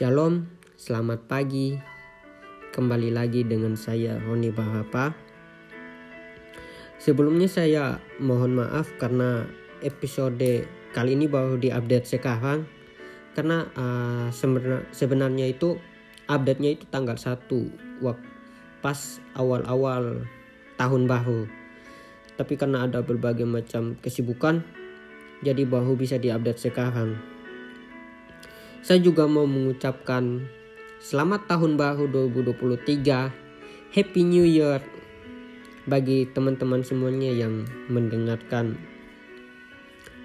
Shalom, selamat pagi. Kembali lagi dengan saya Roni Bahapa. Sebelumnya saya mohon maaf karena episode kali ini baru diupdate sekarang karena uh, sebenarnya itu update-nya itu tanggal 1 waktu pas awal-awal tahun baru. Tapi karena ada berbagai macam kesibukan jadi baru bisa diupdate sekarang. Saya juga mau mengucapkan selamat tahun baru 2023. Happy New Year bagi teman-teman semuanya yang mendengarkan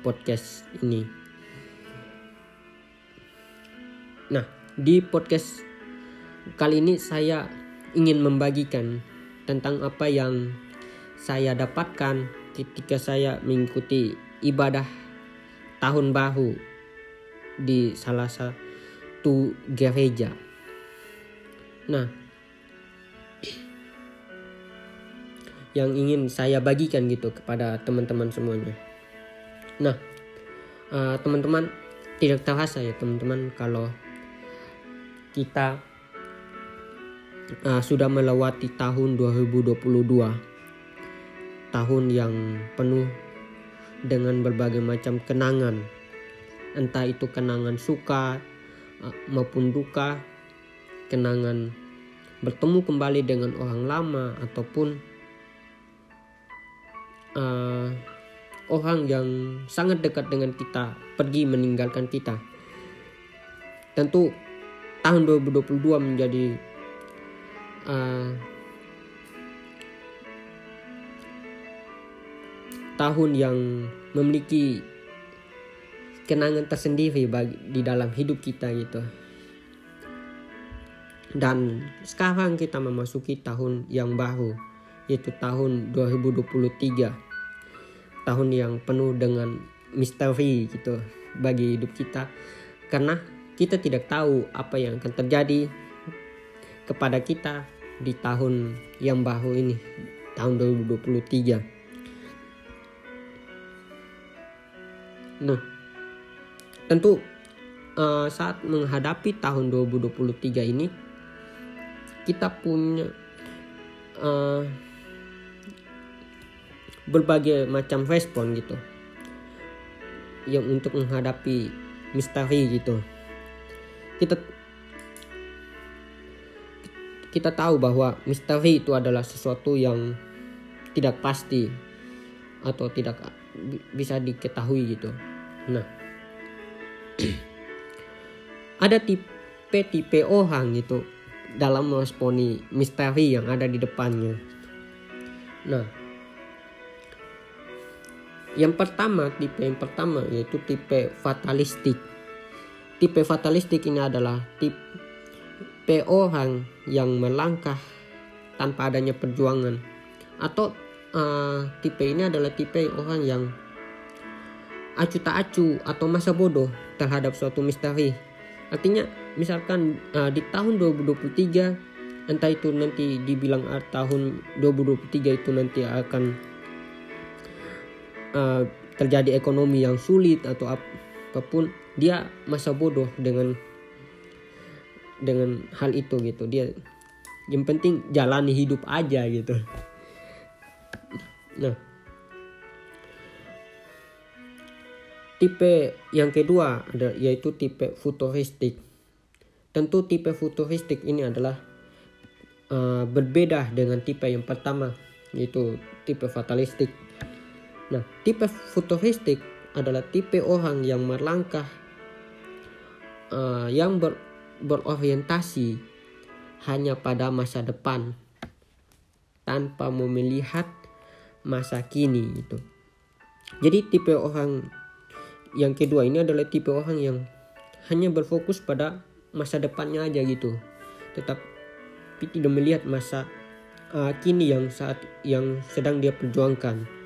podcast ini. Nah, di podcast kali ini saya ingin membagikan tentang apa yang saya dapatkan ketika saya mengikuti ibadah tahun baru di salah satu gereja. Nah, yang ingin saya bagikan gitu kepada teman-teman semuanya. Nah, uh, teman-teman tidak terasa ya teman-teman kalau kita uh, sudah melewati tahun 2022 tahun yang penuh dengan berbagai macam kenangan entah itu kenangan suka uh, maupun duka kenangan bertemu kembali dengan orang lama ataupun uh, orang yang sangat dekat dengan kita pergi meninggalkan kita. Tentu tahun 2022 menjadi uh, tahun yang memiliki kenangan tersendiri bagi di dalam hidup kita gitu. Dan sekarang kita memasuki tahun yang baru yaitu tahun 2023 tahun yang penuh dengan misteri gitu bagi hidup kita. Karena kita tidak tahu apa yang akan terjadi kepada kita di tahun yang baru ini tahun 2023 nah tentu uh, saat menghadapi tahun 2023 ini kita punya uh, berbagai macam respon gitu. Yang untuk menghadapi misteri gitu. Kita kita tahu bahwa misteri itu adalah sesuatu yang tidak pasti atau tidak bisa diketahui gitu. Nah ada tipe-tipe orang gitu dalam meresponi misteri yang ada di depannya nah yang pertama, tipe yang pertama yaitu tipe fatalistik. Tipe fatalistik ini adalah tipe orang yang melangkah tanpa adanya perjuangan. Atau uh, tipe ini adalah tipe orang yang acu tak acu atau masa bodoh terhadap suatu misteri. Artinya misalkan uh, di tahun 2023 entah itu nanti dibilang uh, tahun 2023 itu nanti akan uh, terjadi ekonomi yang sulit atau apa pun dia masa bodoh dengan dengan hal itu gitu dia yang penting jalani hidup aja gitu nah tipe yang kedua yaitu tipe futuristik tentu tipe futuristik ini adalah uh, berbeda dengan tipe yang pertama yaitu tipe fatalistik Nah, tipe futuristik adalah tipe orang yang melangkah uh, yang ber, berorientasi hanya pada masa depan tanpa melihat masa kini itu. Jadi tipe orang yang kedua ini adalah tipe orang yang hanya berfokus pada masa depannya aja gitu. Tetap tidak melihat masa uh, kini yang saat yang sedang dia perjuangkan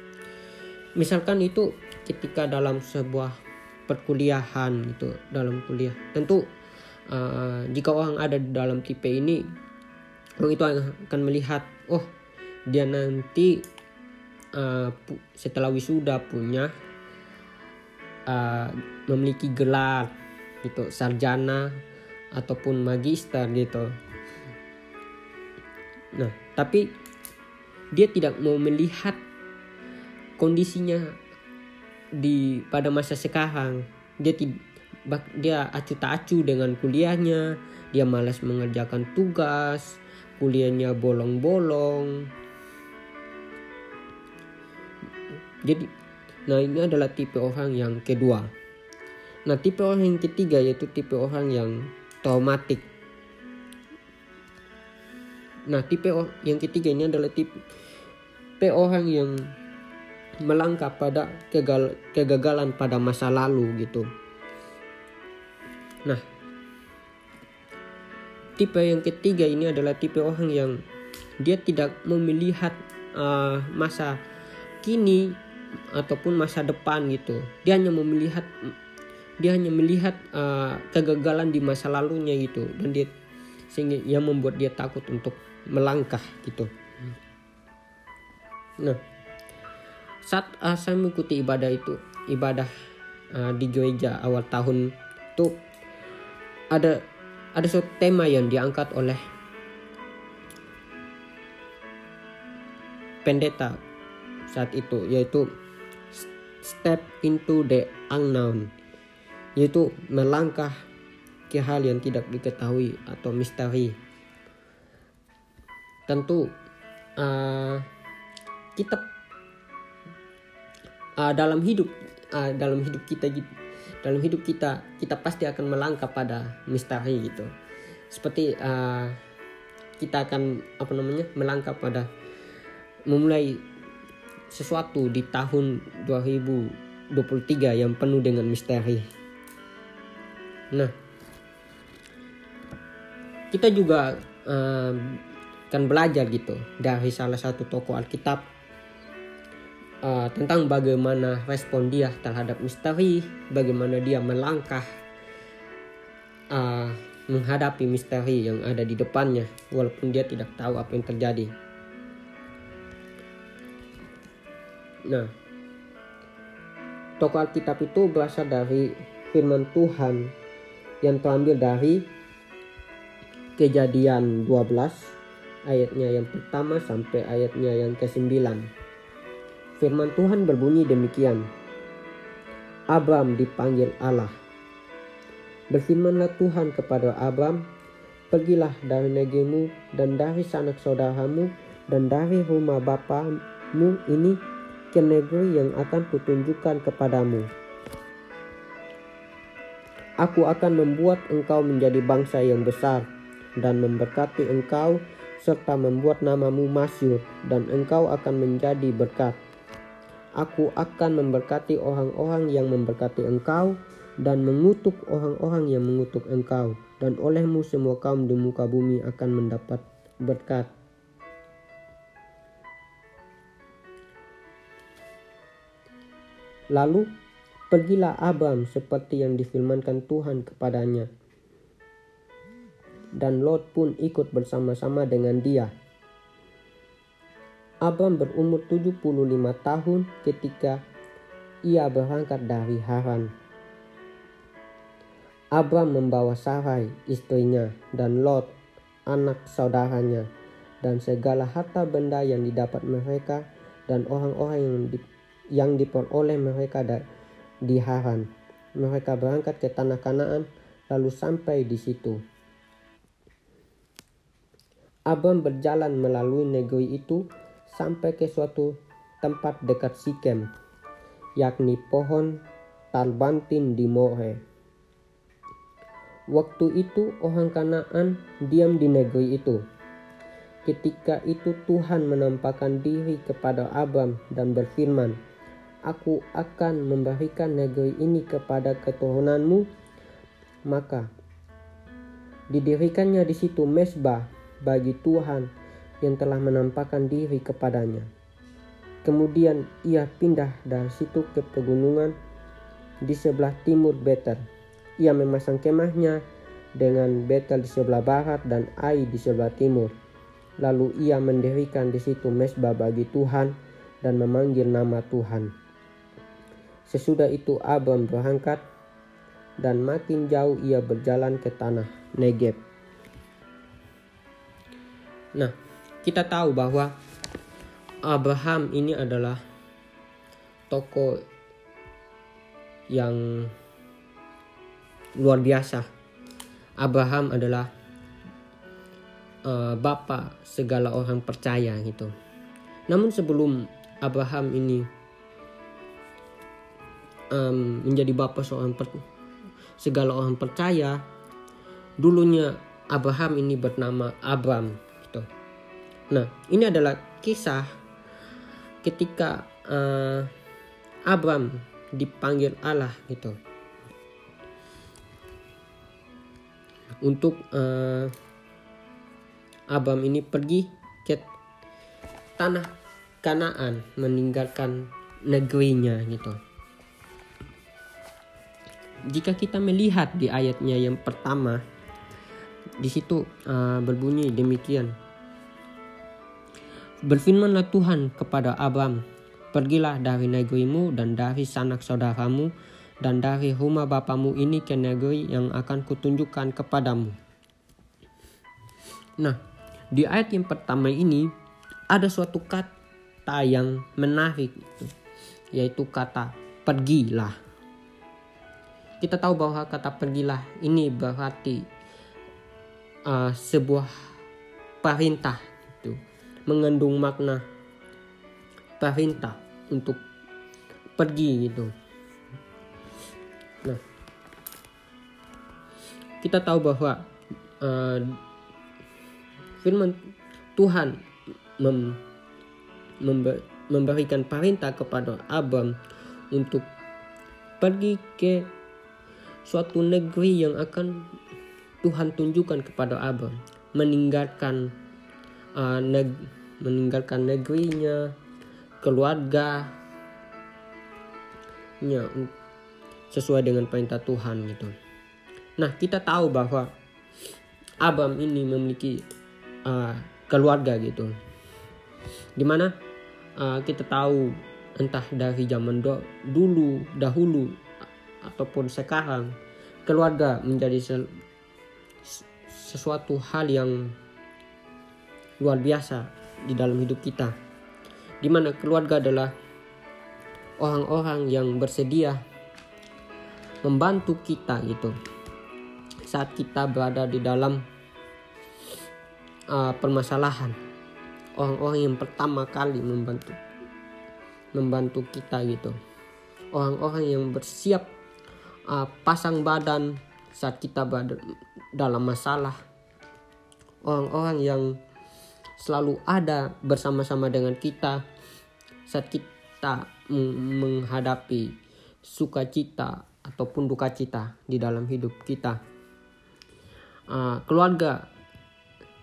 misalkan itu ketika dalam sebuah perkuliahan gitu dalam kuliah tentu uh, jika orang ada di dalam tipe ini orang itu akan melihat oh dia nanti uh, setelah wisuda punya uh, memiliki gelar gitu sarjana ataupun magister gitu. Nah, tapi dia tidak mau melihat kondisinya di pada masa sekarang. Dia tidak dia acu tak acu dengan kuliahnya, dia malas mengerjakan tugas, kuliahnya bolong-bolong. Jadi, nah ini adalah tipe orang yang kedua. Nah, tipe orang yang ketiga yaitu tipe orang yang traumatik. Nah, tipe yang ketiga ini adalah tipe, orang yang melangkah pada kegal, kegagalan pada masa lalu gitu. Nah, tipe yang ketiga ini adalah tipe orang yang dia tidak mau melihat uh, masa kini ataupun masa depan gitu. Dia hanya melihat dia hanya melihat uh, kegagalan di masa lalunya gitu dan dia sehingga yang membuat dia takut untuk melangkah gitu. Nah, saat uh, saya mengikuti ibadah itu, ibadah uh, di gereja awal tahun itu ada ada suatu tema yang diangkat oleh pendeta saat itu yaitu step into the unknown yaitu melangkah ke hal yang tidak diketahui atau misteri. Tentu uh, kita uh, dalam hidup uh, dalam hidup kita dalam hidup kita kita pasti akan melangkah pada misteri gitu. Seperti uh, kita akan apa namanya melangkah pada memulai sesuatu di tahun 2023 yang penuh dengan misteri nah kita juga uh, kan belajar gitu dari salah satu tokoh Alkitab uh, tentang bagaimana respon dia terhadap misteri, bagaimana dia melangkah uh, menghadapi misteri yang ada di depannya, walaupun dia tidak tahu apa yang terjadi. Nah, tokoh Alkitab itu berasal dari firman Tuhan yang terambil dari kejadian 12 ayatnya yang pertama sampai ayatnya yang ke-9. Firman Tuhan berbunyi demikian. Abram dipanggil Allah. Berfirmanlah Tuhan kepada Abram, Pergilah dari negerimu dan dari sanak saudaramu dan dari rumah bapamu ini ke negeri yang akan kutunjukkan kepadamu. Aku akan membuat engkau menjadi bangsa yang besar dan memberkati engkau serta membuat namamu masyur dan engkau akan menjadi berkat. Aku akan memberkati orang-orang yang memberkati engkau dan mengutuk orang-orang yang mengutuk engkau dan olehmu semua kaum di muka bumi akan mendapat berkat. Lalu pergilah Abram seperti yang difirmankan Tuhan kepadanya. Dan Lot pun ikut bersama-sama dengan dia. Abram berumur 75 tahun ketika ia berangkat dari Haran. Abram membawa Sarai istrinya dan Lot anak saudaranya dan segala harta benda yang didapat mereka dan orang-orang yang yang diperoleh mereka di Haran. Mereka berangkat ke tanah Kanaan lalu sampai di situ. Abram berjalan melalui negeri itu sampai ke suatu tempat dekat Sikem, yakni pohon talbantin di More. Waktu itu orang Kanaan diam di negeri itu. Ketika itu Tuhan menampakkan diri kepada Abram dan berfirman, Aku akan memberikan negeri ini kepada keturunanmu. Maka didirikannya di situ mesbah bagi Tuhan yang telah menampakkan diri kepadanya. Kemudian ia pindah dari situ ke pegunungan di sebelah timur Betel. Ia memasang kemahnya dengan Betel di sebelah barat dan Ai di sebelah timur. Lalu ia mendirikan di situ mesbah bagi Tuhan dan memanggil nama Tuhan. Sesudah itu Abram berangkat dan makin jauh ia berjalan ke tanah Negev. Nah, kita tahu bahwa Abraham ini adalah tokoh yang luar biasa. Abraham adalah uh, bapak segala orang percaya gitu. Namun sebelum Abraham ini um, menjadi bapak seorang per, segala orang percaya, dulunya Abraham ini bernama Abram gitu. Nah, ini adalah kisah ketika uh, Abram dipanggil Allah gitu. Untuk uh, Abram ini pergi ke tanah Kanaan meninggalkan negerinya gitu. Jika kita melihat di ayatnya yang pertama di situ uh, berbunyi demikian. Berfirmanlah Tuhan kepada Abram, Pergilah dari negerimu dan dari sanak saudaramu dan dari rumah bapamu ini ke negeri yang akan kutunjukkan kepadamu. Nah, di ayat yang pertama ini ada suatu kata yang menarik yaitu kata pergilah. Kita tahu bahwa kata pergilah ini berarti uh, sebuah perintah itu mengandung makna perintah untuk pergi gitu. Nah, kita tahu bahwa uh, firman Tuhan mem, member, memberikan perintah kepada Abram untuk pergi ke suatu negeri yang akan Tuhan tunjukkan kepada Abram meninggalkan uh, neg meninggalkan negerinya keluarga nya sesuai dengan perintah Tuhan gitu. Nah kita tahu bahwa Abram ini memiliki uh, keluarga gitu di mana uh, kita tahu entah dari zaman dulu dahulu ataupun sekarang keluarga menjadi se, sesuatu hal yang luar biasa di dalam hidup kita di mana keluarga adalah orang-orang yang bersedia membantu kita gitu. Saat kita berada di dalam uh, permasalahan orang-orang yang pertama kali membantu membantu kita gitu. Orang-orang yang bersiap uh, pasang badan saat kita dalam masalah. Orang-orang yang selalu ada bersama-sama dengan kita saat kita menghadapi sukacita ataupun duka cita di dalam hidup kita. Uh, keluarga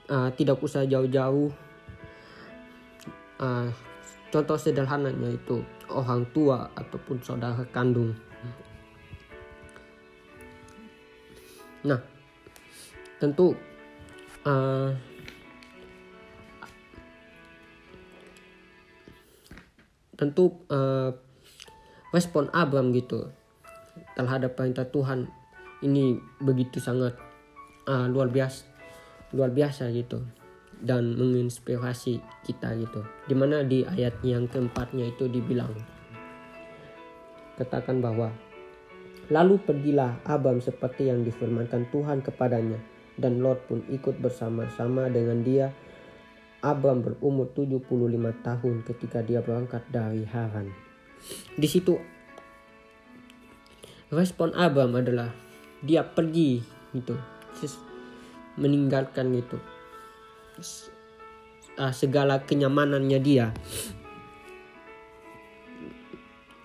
uh, tidak usah jauh-jauh. Uh, contoh sederhananya itu orang tua ataupun saudara kandung nah tentu uh, tentu uh, respon Abram gitu terhadap perintah Tuhan ini begitu sangat uh, luar biasa luar biasa gitu dan menginspirasi kita gitu. Di mana di ayat yang keempatnya itu dibilang katakan bahwa lalu pergilah Abam seperti yang difirmankan Tuhan kepadanya dan Lot pun ikut bersama-sama dengan dia. Abram berumur 75 tahun ketika dia berangkat dari Haran. Di situ respon Abram adalah dia pergi gitu. Meninggalkan gitu segala kenyamanannya dia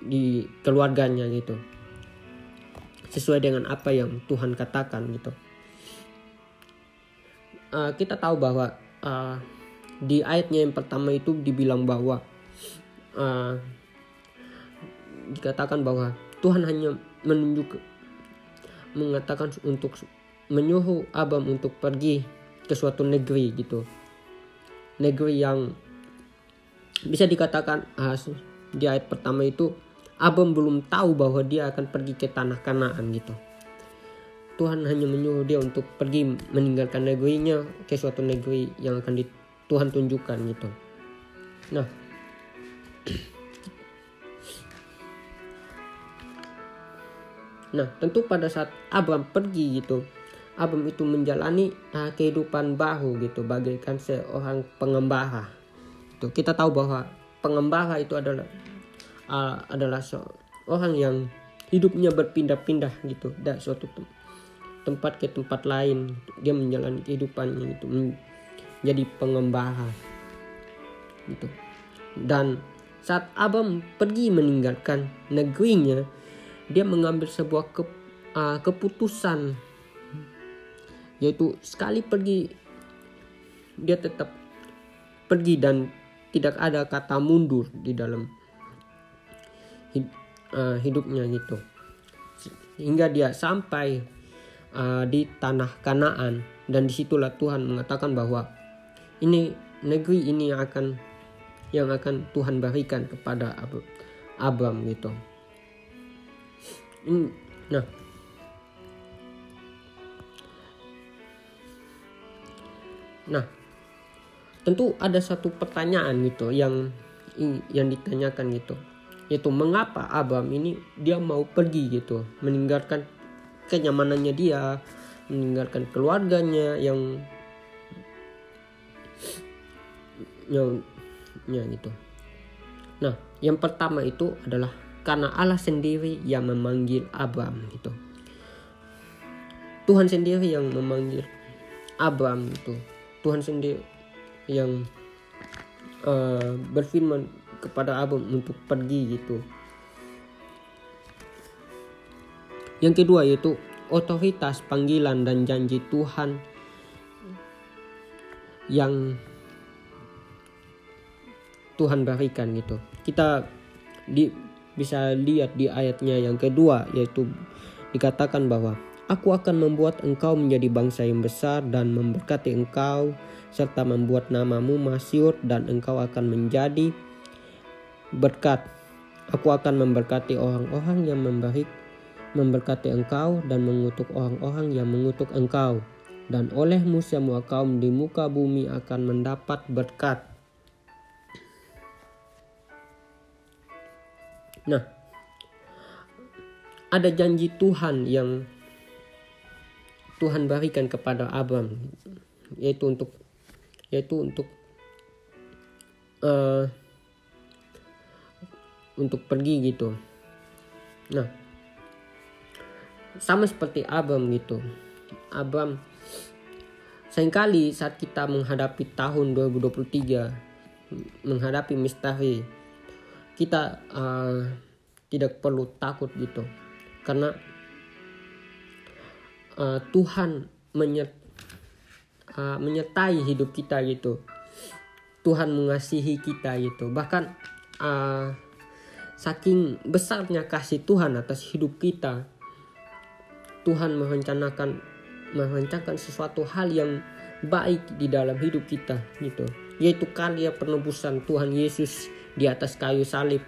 di keluarganya gitu sesuai dengan apa yang Tuhan katakan gitu. Uh, kita tahu bahwa uh, di ayatnya yang pertama itu dibilang bahwa uh, dikatakan bahwa Tuhan hanya menunjuk mengatakan untuk menyuruh Abam untuk pergi ke suatu negeri gitu. Negeri yang bisa dikatakan uh, di ayat pertama itu Abam belum tahu bahwa dia akan pergi ke tanah Kanaan gitu Tuhan hanya menyuruh dia untuk pergi meninggalkan negerinya ke suatu negeri yang akan di, Tuhan tunjukkan gitu. Nah, Nah, tentu pada saat Abram pergi gitu, Abram itu menjalani uh, kehidupan baru gitu, bagaikan seorang pengembara. Itu kita tahu bahwa pengembara itu adalah uh, adalah seorang yang hidupnya berpindah-pindah gitu. Dari suatu tem tempat ke tempat lain. Dia menjalani kehidupannya itu menjadi pengembara gitu. Dan saat Abram pergi meninggalkan negerinya dia mengambil sebuah ke, uh, keputusan. Yaitu sekali pergi dia tetap pergi dan tidak ada kata mundur di dalam hid, uh, hidupnya gitu. Hingga dia sampai uh, di tanah Kanaan. Dan di situlah Tuhan mengatakan bahwa ini negeri ini yang akan yang akan Tuhan berikan kepada Abram gitu. Hmm, nah. Nah, tentu ada satu pertanyaan gitu yang yang ditanyakan gitu yaitu mengapa Abram ini dia mau pergi gitu meninggalkan kenyamanannya dia meninggalkan keluarganya yang yang ya gitu nah yang pertama itu adalah karena Allah sendiri yang memanggil Abram itu. Tuhan sendiri yang memanggil Abram itu. Tuhan sendiri yang uh, berfirman kepada Abram untuk pergi gitu. Yang kedua yaitu otoritas panggilan dan janji Tuhan yang Tuhan berikan gitu. Kita di bisa lihat di ayatnya yang kedua yaitu dikatakan bahwa Aku akan membuat engkau menjadi bangsa yang besar dan memberkati engkau serta membuat namamu masyur dan engkau akan menjadi berkat. Aku akan memberkati orang-orang yang membaik memberkati engkau dan mengutuk orang-orang yang mengutuk engkau dan olehmu semua kaum di muka bumi akan mendapat berkat. Nah, ada janji Tuhan yang Tuhan berikan kepada Abram yaitu untuk yaitu untuk uh, untuk pergi gitu. Nah, sama seperti Abram gitu. Abram sering kali saat kita menghadapi tahun 2023 menghadapi misteri kita uh, tidak perlu takut gitu karena uh, Tuhan menyert, uh, menyertai hidup kita gitu Tuhan mengasihi kita gitu bahkan uh, saking besarnya kasih Tuhan atas hidup kita Tuhan merencanakan merencanakan sesuatu hal yang baik di dalam hidup kita gitu. Yaitu karya penebusan Tuhan Yesus di atas kayu salib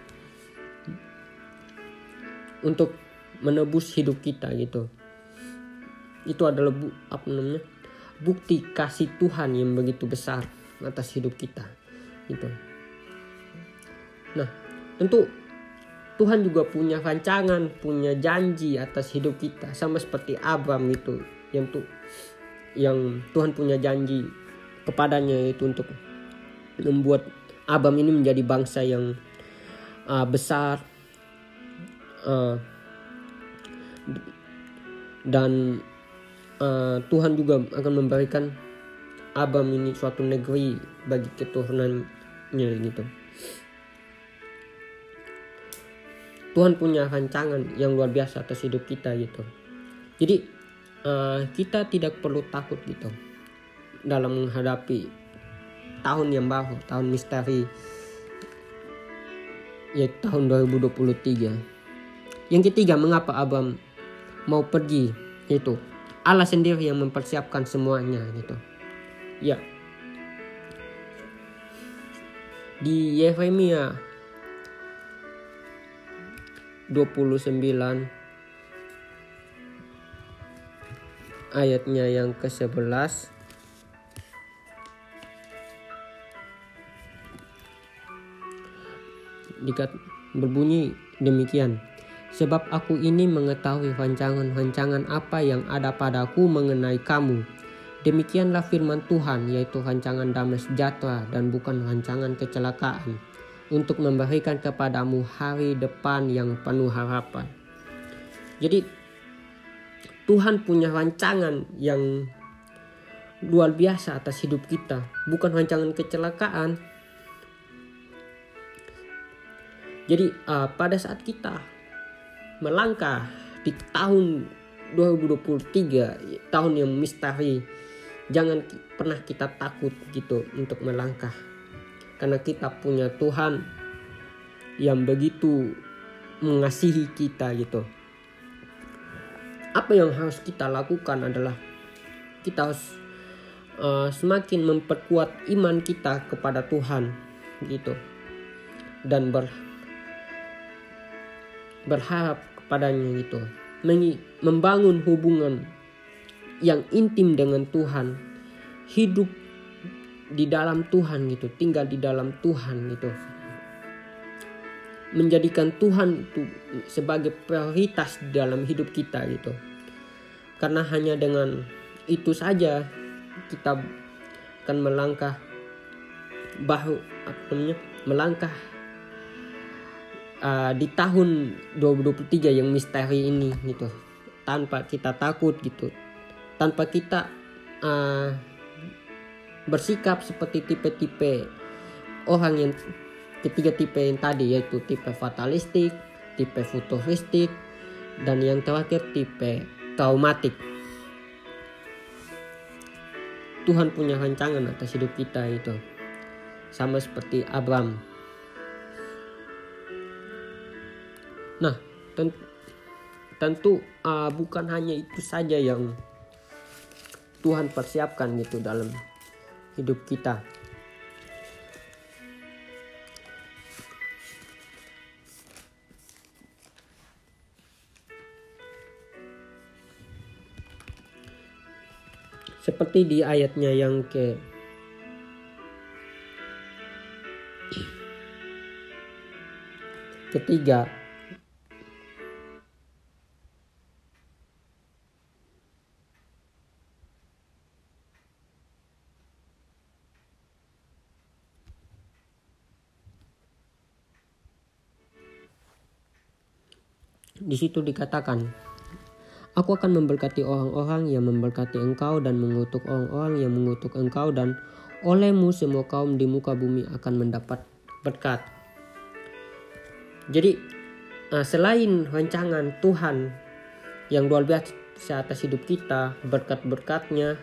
untuk menebus hidup kita gitu. Itu adalah bu, apa namanya bukti kasih Tuhan yang begitu besar atas hidup kita gitu. Nah tentu Tuhan juga punya rancangan punya janji atas hidup kita sama seperti Abram gitu yang tuh yang Tuhan punya janji kepadanya itu untuk membuat Abam ini menjadi bangsa yang uh, besar uh, dan uh, Tuhan juga akan memberikan Abam ini suatu negeri bagi keturunannya gitu. Tuhan punya rancangan yang luar biasa atas hidup kita gitu. Jadi uh, kita tidak perlu takut gitu dalam menghadapi tahun yang baru, tahun misteri ya tahun 2023. Yang ketiga, mengapa Abram mau pergi? Itu Allah sendiri yang mempersiapkan semuanya gitu. Ya. Di Yeremia 29 ayatnya yang ke-11 dikat berbunyi demikian. Sebab aku ini mengetahui rancangan-rancangan apa yang ada padaku mengenai kamu. Demikianlah firman Tuhan yaitu rancangan damai sejahtera dan bukan rancangan kecelakaan untuk memberikan kepadamu hari depan yang penuh harapan. Jadi Tuhan punya rancangan yang luar biasa atas hidup kita. Bukan rancangan kecelakaan. Jadi uh, pada saat kita melangkah di tahun 2023 tahun yang misteri jangan pernah kita takut gitu untuk melangkah karena kita punya Tuhan yang begitu mengasihi kita gitu. Apa yang harus kita lakukan adalah kita harus uh, semakin memperkuat iman kita kepada Tuhan gitu. Dan ber berharap kepadanya gitu. Membangun hubungan yang intim dengan Tuhan. Hidup di dalam Tuhan gitu tinggal di dalam Tuhan gitu. Menjadikan Tuhan itu sebagai prioritas dalam hidup kita gitu. Karena hanya dengan itu saja kita akan melangkah bahu apa namanya melangkah uh, di tahun 2023 yang misteri ini gitu. Tanpa kita takut gitu. Tanpa kita uh, bersikap seperti tipe-tipe orang yang ketiga tipe yang tadi yaitu tipe fatalistik tipe futuristik dan yang terakhir tipe traumatik. Tuhan punya rancangan atas hidup kita itu sama seperti Abraham Nah, tentu, tentu uh, bukan hanya itu saja yang Tuhan persiapkan gitu dalam hidup kita. Seperti di ayatnya yang ke ketiga Di situ dikatakan, Aku akan memberkati orang-orang yang memberkati engkau dan mengutuk orang-orang yang mengutuk engkau dan olehmu semua kaum di muka bumi akan mendapat berkat. Jadi eh, selain rancangan Tuhan yang luar biasa atas hidup kita, berkat-berkatnya,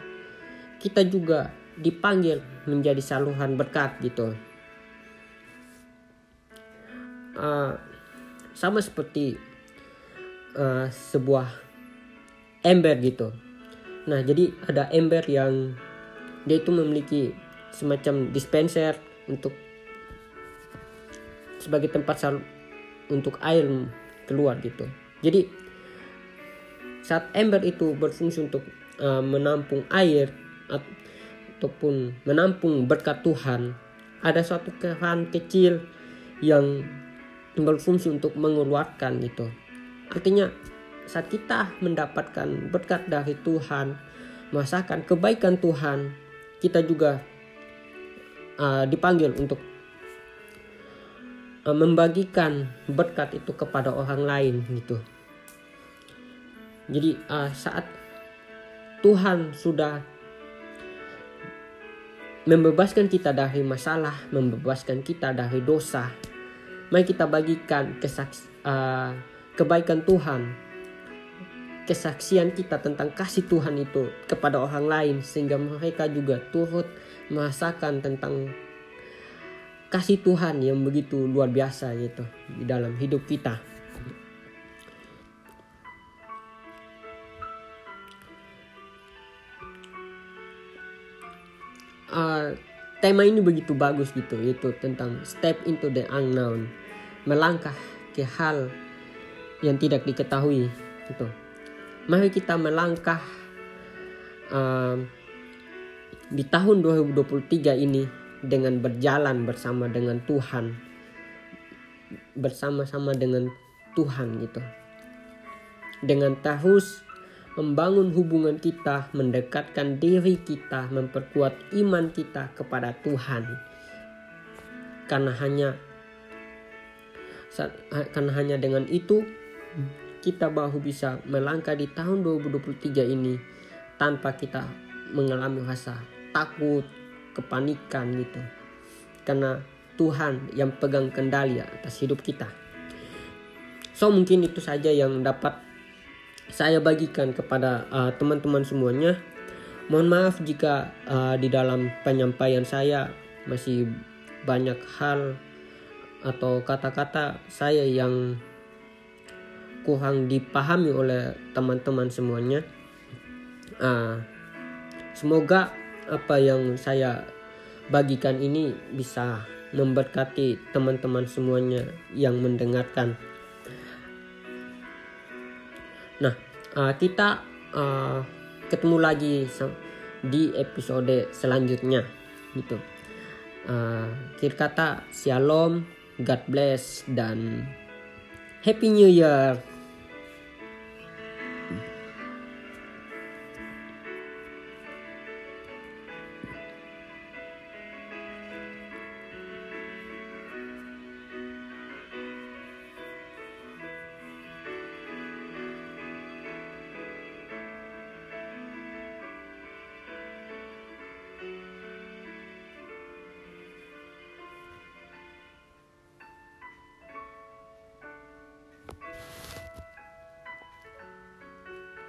kita juga dipanggil menjadi saluran berkat gitu. Uh, sama seperti uh, sebuah ember gitu. Nah, jadi ada ember yang dia itu memiliki semacam dispenser untuk sebagai tempat sal untuk air keluar gitu. Jadi saat ember itu berfungsi untuk uh, menampung air ataupun menampung berkat Tuhan, ada suatu keran kecil yang berfungsi untuk mengeluarkan gitu Artinya saat kita mendapatkan berkat dari Tuhan, merasakan kebaikan Tuhan, kita juga uh, dipanggil untuk uh, membagikan berkat itu kepada orang lain gitu. Jadi uh, saat Tuhan sudah membebaskan kita dari masalah, membebaskan kita dari dosa, mari kita bagikan kesaks uh, kebaikan Tuhan, kesaksian kita tentang kasih Tuhan itu kepada orang lain sehingga mereka juga turut merasakan tentang kasih Tuhan yang begitu luar biasa gitu di dalam hidup kita. Uh, tema ini begitu bagus gitu yaitu tentang step into the unknown melangkah ke hal yang tidak diketahui gitu. Mari kita melangkah uh, di tahun 2023 ini dengan berjalan bersama dengan Tuhan. Bersama-sama dengan Tuhan gitu. Dengan terus membangun hubungan kita mendekatkan diri kita memperkuat iman kita kepada Tuhan. Karena hanya karena hanya dengan itu kita baru bisa melangkah di tahun 2023 ini tanpa kita mengalami rasa takut, kepanikan gitu. Karena Tuhan yang pegang kendali atas hidup kita. So mungkin itu saja yang dapat saya bagikan kepada uh, teman-teman uh, semuanya. Mohon maaf jika uh, di dalam penyampaian saya masih banyak hal atau kata-kata saya yang kurang dipahami oleh teman-teman semuanya. Uh, semoga apa yang saya bagikan ini bisa memberkati teman-teman semuanya yang mendengarkan. Nah, uh, kita uh, ketemu lagi di episode selanjutnya, gitu. Uh, kata shalom, God bless dan Happy New Year.